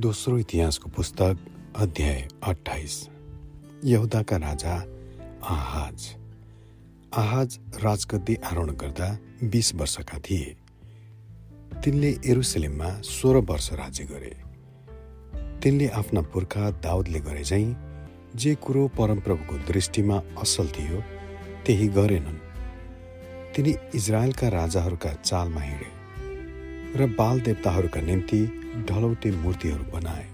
दोस्रो इतिहासको पुस्तक अध्याय अठाइस यहुदाका राजा आहाज। आहाज राजगद्दी आरोहण गर्दा बिस वर्षका थिए। तिनले एरुसलेममा सोह्र वर्ष राज्य गरे। तिनले आफ्ना पुर्खा दाउदले गरे झैँ जे कुरो परमप्रभुको दृष्टिमा असल थियो त्यही गरेनन्। तिनी इजरायलका राजाहरूका चालमा हिँडे र बाल देवताहरूका निम्ति ढलौटे मूर्तिहरू बनाए।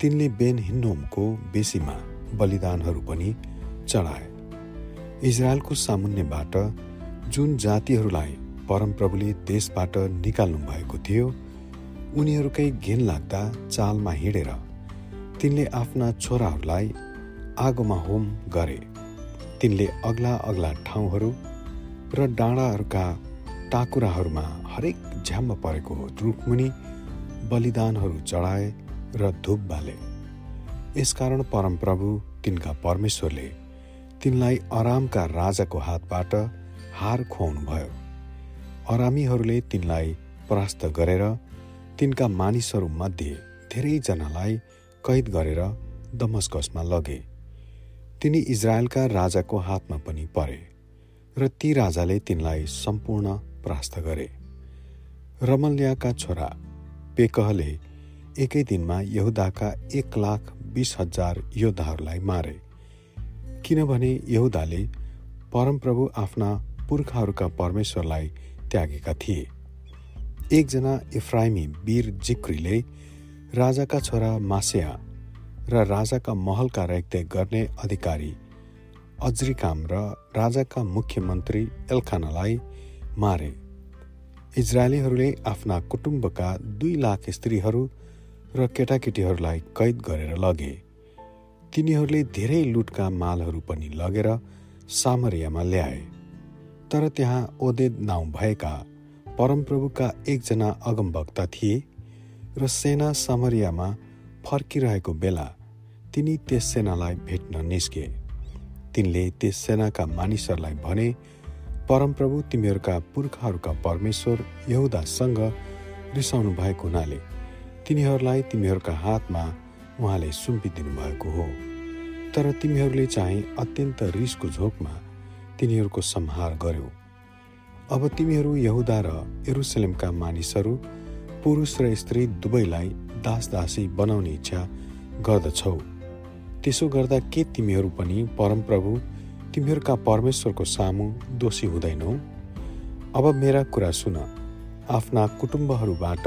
तिनले बेन हिन्नोमको बेसीमा बलिदानहरू पनि चढाए। इजरायलको सामुन्यबाट जुन जातिहरूलाई परमप्रभुले देशबाट निकाल्नु भएको थियो उनीहरूकै घिन लाग्दा चालमा हिँडेर तिनले आफ्ना छोराहरूलाई आगोमा होम गरे। तिनले अग्ला अग्ला ठाउँहरू र डाँडाहरूका टाकुराहरूमा हरेक झ्याम्म परेको रुखमुनि बलिदानहरू चढाए र धुप बाले। यसकारण परमप्रभु तिनका परमेश्वरले तिनलाई अरामका राजाको हातबाट हार खुवाउनुभयो। अरामीहरूले तिनलाई परास्त गरेर तिनका मानिसहरूमध्ये धेरैजनालाई कैद गरेर दमस्कसमा लगे। तिनी इजरायलका राजाको हातमा पनि परे र ती राजाले तिनलाई सम्पूर्ण परास्त गरे। रमल्याका छोरा पेकहले एकै दिनमा यहुदाका एक लाख बिस हजार योद्धाहरूलाई मारे। किनभने यहुदाले परमप्रभु आफ्ना पुर्खाहरूका परमेश्वरलाई त्यागेका थिए। एकजना इफ्राइमी वीर जिक्रीले राजाका छोरा मासेया र राजाका महलका रेखदेख गर्ने अधिकारी अज्रिकाम र राजाका मुख्यमन्त्री एल्खानालाई मारे। इजरायलीहरूले आफ्ना कुटुम्बका दुई लाख स्त्रीहरू र केटाकेटीहरूलाई कैद गरेर लगे। तिनीहरूले धेरै लुटका मालहरू पनि लगेर सामरियामा ल्याए। तर त्यहाँ ओदेद नाउँ भएका परमप्रभुका एकजना अगमवक्ता थिए र सेना सामरियामा फर्किरहेको बेला तिनी त्यस सेनालाई भेट्न निस्के। तिनले त्यस सेनाका मानिसहरूलाई भने परमप्रभु तिमीहरूका पुर्खाहरूका परमेश्वर यहुदासँग रिसाउनु भएको हुनाले तिनीहरूलाई तिमीहरूका हातमा उहाँले सुम्पिदिनु भएको हो। तर तिमीहरूले चाहिँ अत्यन्त रिसको झोकमा तिनीहरूको संहार गर्यो। अब तिमीहरू यहुदा र एरुसलेमका मानिसहरू पुरुष र स्त्री दुवैलाई दास दासी बनाउने इच्छा गर्दछौ। त्यसो गर्दा के तिमीहरू पनि परमप्रभु तिमीहरूका परमेश्वरको सामु दोषी हुँदैनौ। अब मेरा कुरा सुन। आफ्ना कुटुम्बहरूबाट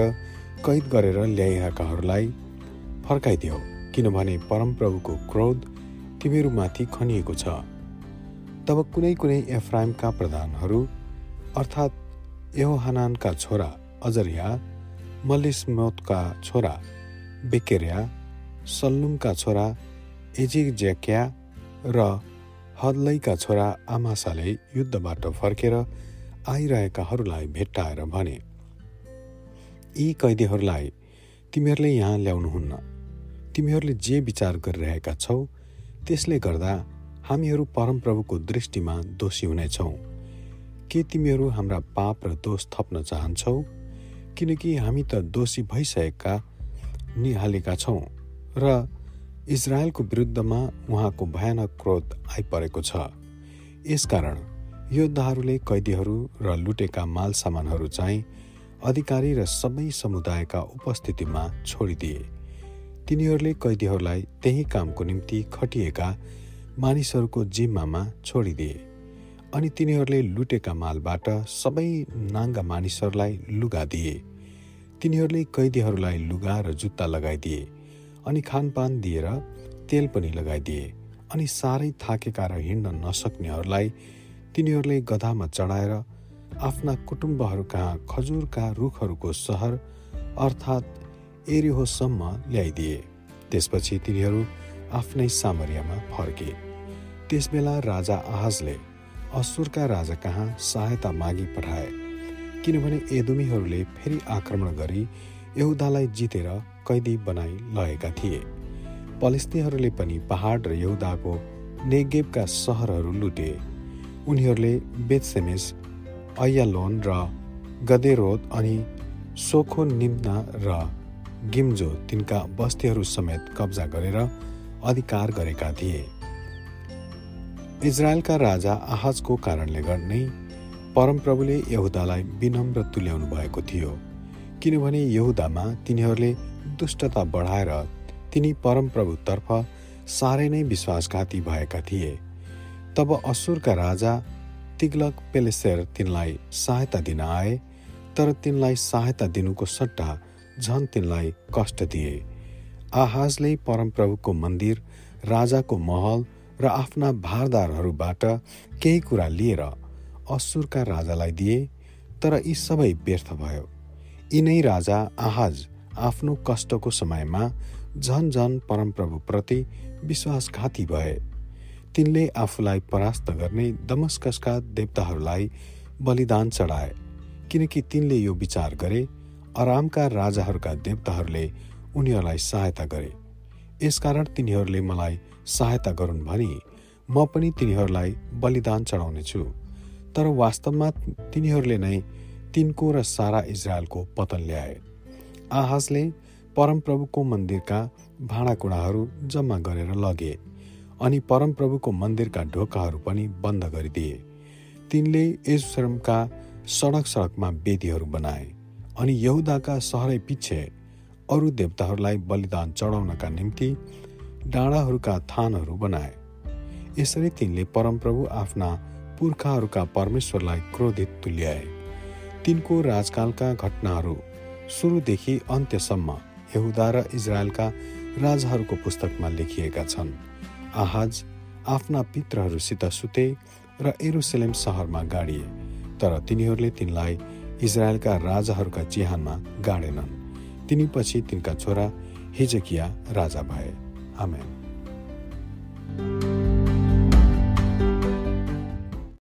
कैद गरेर ल्याइएकाहरूलाई फर्काइदियो किनभने परमप्रभुको क्रोध तिमीहरूमाथि खनिएको छ। तब कुनै कुनै एफ्राइमका प्रधानहरू अर्थात् एहोहानानका छोरा अजरिया मलिसमोतका छोरा बेकेरिया सल्लुमका छोरा एजिज्याक्या र हदलैका छोरा आमासाले युद्धबाट फर्केर आइरहेकाहरूलाई भेट्टाएर भने यी कैदीहरूलाई तिमीहरूले यहाँ ल्याउनुहुन्न। तिमीहरूले जे विचार गरिरहेका छौ त्यसले गर्दा हामीहरू परमप्रभुको दृष्टिमा दोषी हुनेछौ। के तिमीहरू हाम्रा पाप र दोष थप्न चाहन्छौ? किनकि हामी त दोषी भइसकेका निहालेका छौँ। र इजरायलको विरुद्धमा उहाँको भयानक क्रोध आइपरेको छ। यसकारण योद्धाहरूले कैदीहरू र लुटेका माल सामानहरू चाहिँ अधिकारी र सबै समुदायका उपस्थितिमा छोडिदिए। तिनीहरूले कैदीहरूलाई त्यही कामको निम्ति खटिएका मानिसहरूको जिम्मामा छोडिदिए अनि तिनीहरूले लुटेका मालबाट सबै नाङ्गा मानिसहरूलाई लुगा दिए। तिनीहरूले कैदीहरूलाई लुगा र जुत्ता लगाइदिए। अनि खानपान दिएर तेल पनि लगाइदिए अनि साह्रै थाकेका र हिँड्न नसक्नेहरूलाई तिनीहरूले गधामा चढाएर आफ्ना कुटुम्बहरू कहाँ खजुरका रुखहरूको सहर अर्थात् एरिहोसम्म ल्याइदिए। त्यसपछि तिनीहरू आफ्नै सामरियामा फर्के। त्यसबेला राजा आहाजले असुरका राजा कहाँ सहायता मागी पठाए। किनभने एदुमीहरूले फेरि आक्रमण गरी यहुदालाई जितेर कैदी बनाई लगेका थिए। पलिस्तीहरूले पनि पहाड र यहुदाको नेगेबका सहरहरू लुटे। उनीहरूले बेतसेमेस अयालोन र गदेरोद अनि सोखो निम्ना र गिम्जो तिनका बस्तीहरू समेत कब्जा गरेर अधिकार गरेका थिए। इजरायलका राजा आहाजको कारणले गर्ने परमप्रभुले यहुदालाई विनम्र तुल्याउनु भएको थियो। किनभने यहुदामा तिनीहरूले दुष्टता बढाएर तिनी परमप्रभुतर्फ साह्रै नै विश्वासघाती भएका थिए। तब असुरका राजा तिग्लक पेलेसेर तिनलाई सहायता दिन आए तर तिनलाई सहायता दिनुको सट्टा झन तिनलाई कष्ट दिए। आहाजले परमप्रभुको मन्दिर राजाको महल र आफ्ना भारदारहरूबाट केही कुरा लिएर असुरका राजालाई दिए तर यी सबै व्यर्थ भयो। यिनै राजा आहाज आफ्नो कष्टको समयमा झन झन परमप्रभुप्रति विश्वासघाती भए। तिनले आफूलाई परास्त गर्ने दमस्कसका देवताहरूलाई बलिदान चढाए किनकि तिनले यो विचार गरे आरामका राजाहरूका देवताहरूले उनीहरूलाई सहायता गरे। यसकारण तिनीहरूले मलाई सहायता गरून् भनी म पनि तिनीहरूलाई बलिदान चढाउनेछु। तर वास्तवमा तिनीहरूले नै तिनको र सारा इजरायलको पतन ल्याए। आहाजले परमप्रभुको मन्दिरका भाँडाकुँडाहरू जम्मा गरेर लगे अनि परमप्रभुको मन्दिरका ढोकाहरू पनि बन्द गरिदिए। तिनले यशरमका सडक सडकमा वेदीहरू बनाए अनि यहुदाका सहरै पिच्छे अरू देवताहरूलाई बलिदान चढाउनका निम्ति डाँडाहरूका थानहरू बनाए। यसरी तिनले परमप्रभु आफ्ना पुर्खाहरूका परमेश्वरलाई क्रोधित तुल्याए। तिनको राजकालका घटनाहरू सुरुदेखि अन्त्यसम्म यहुदा र इजरायलका राजाहरूको पुस्तकमा लेखिएका छन्। आहाज आफ्ना पित्रहरूसित सुते र एरुसलेम सहरमा गाडिए तर तिनीहरूले तिनलाई इजरायलका राजाहरूका चिहानमा गाडेनन्। तिनीपछि तिनका छोरा हिजकिया राजा भए। आमेन।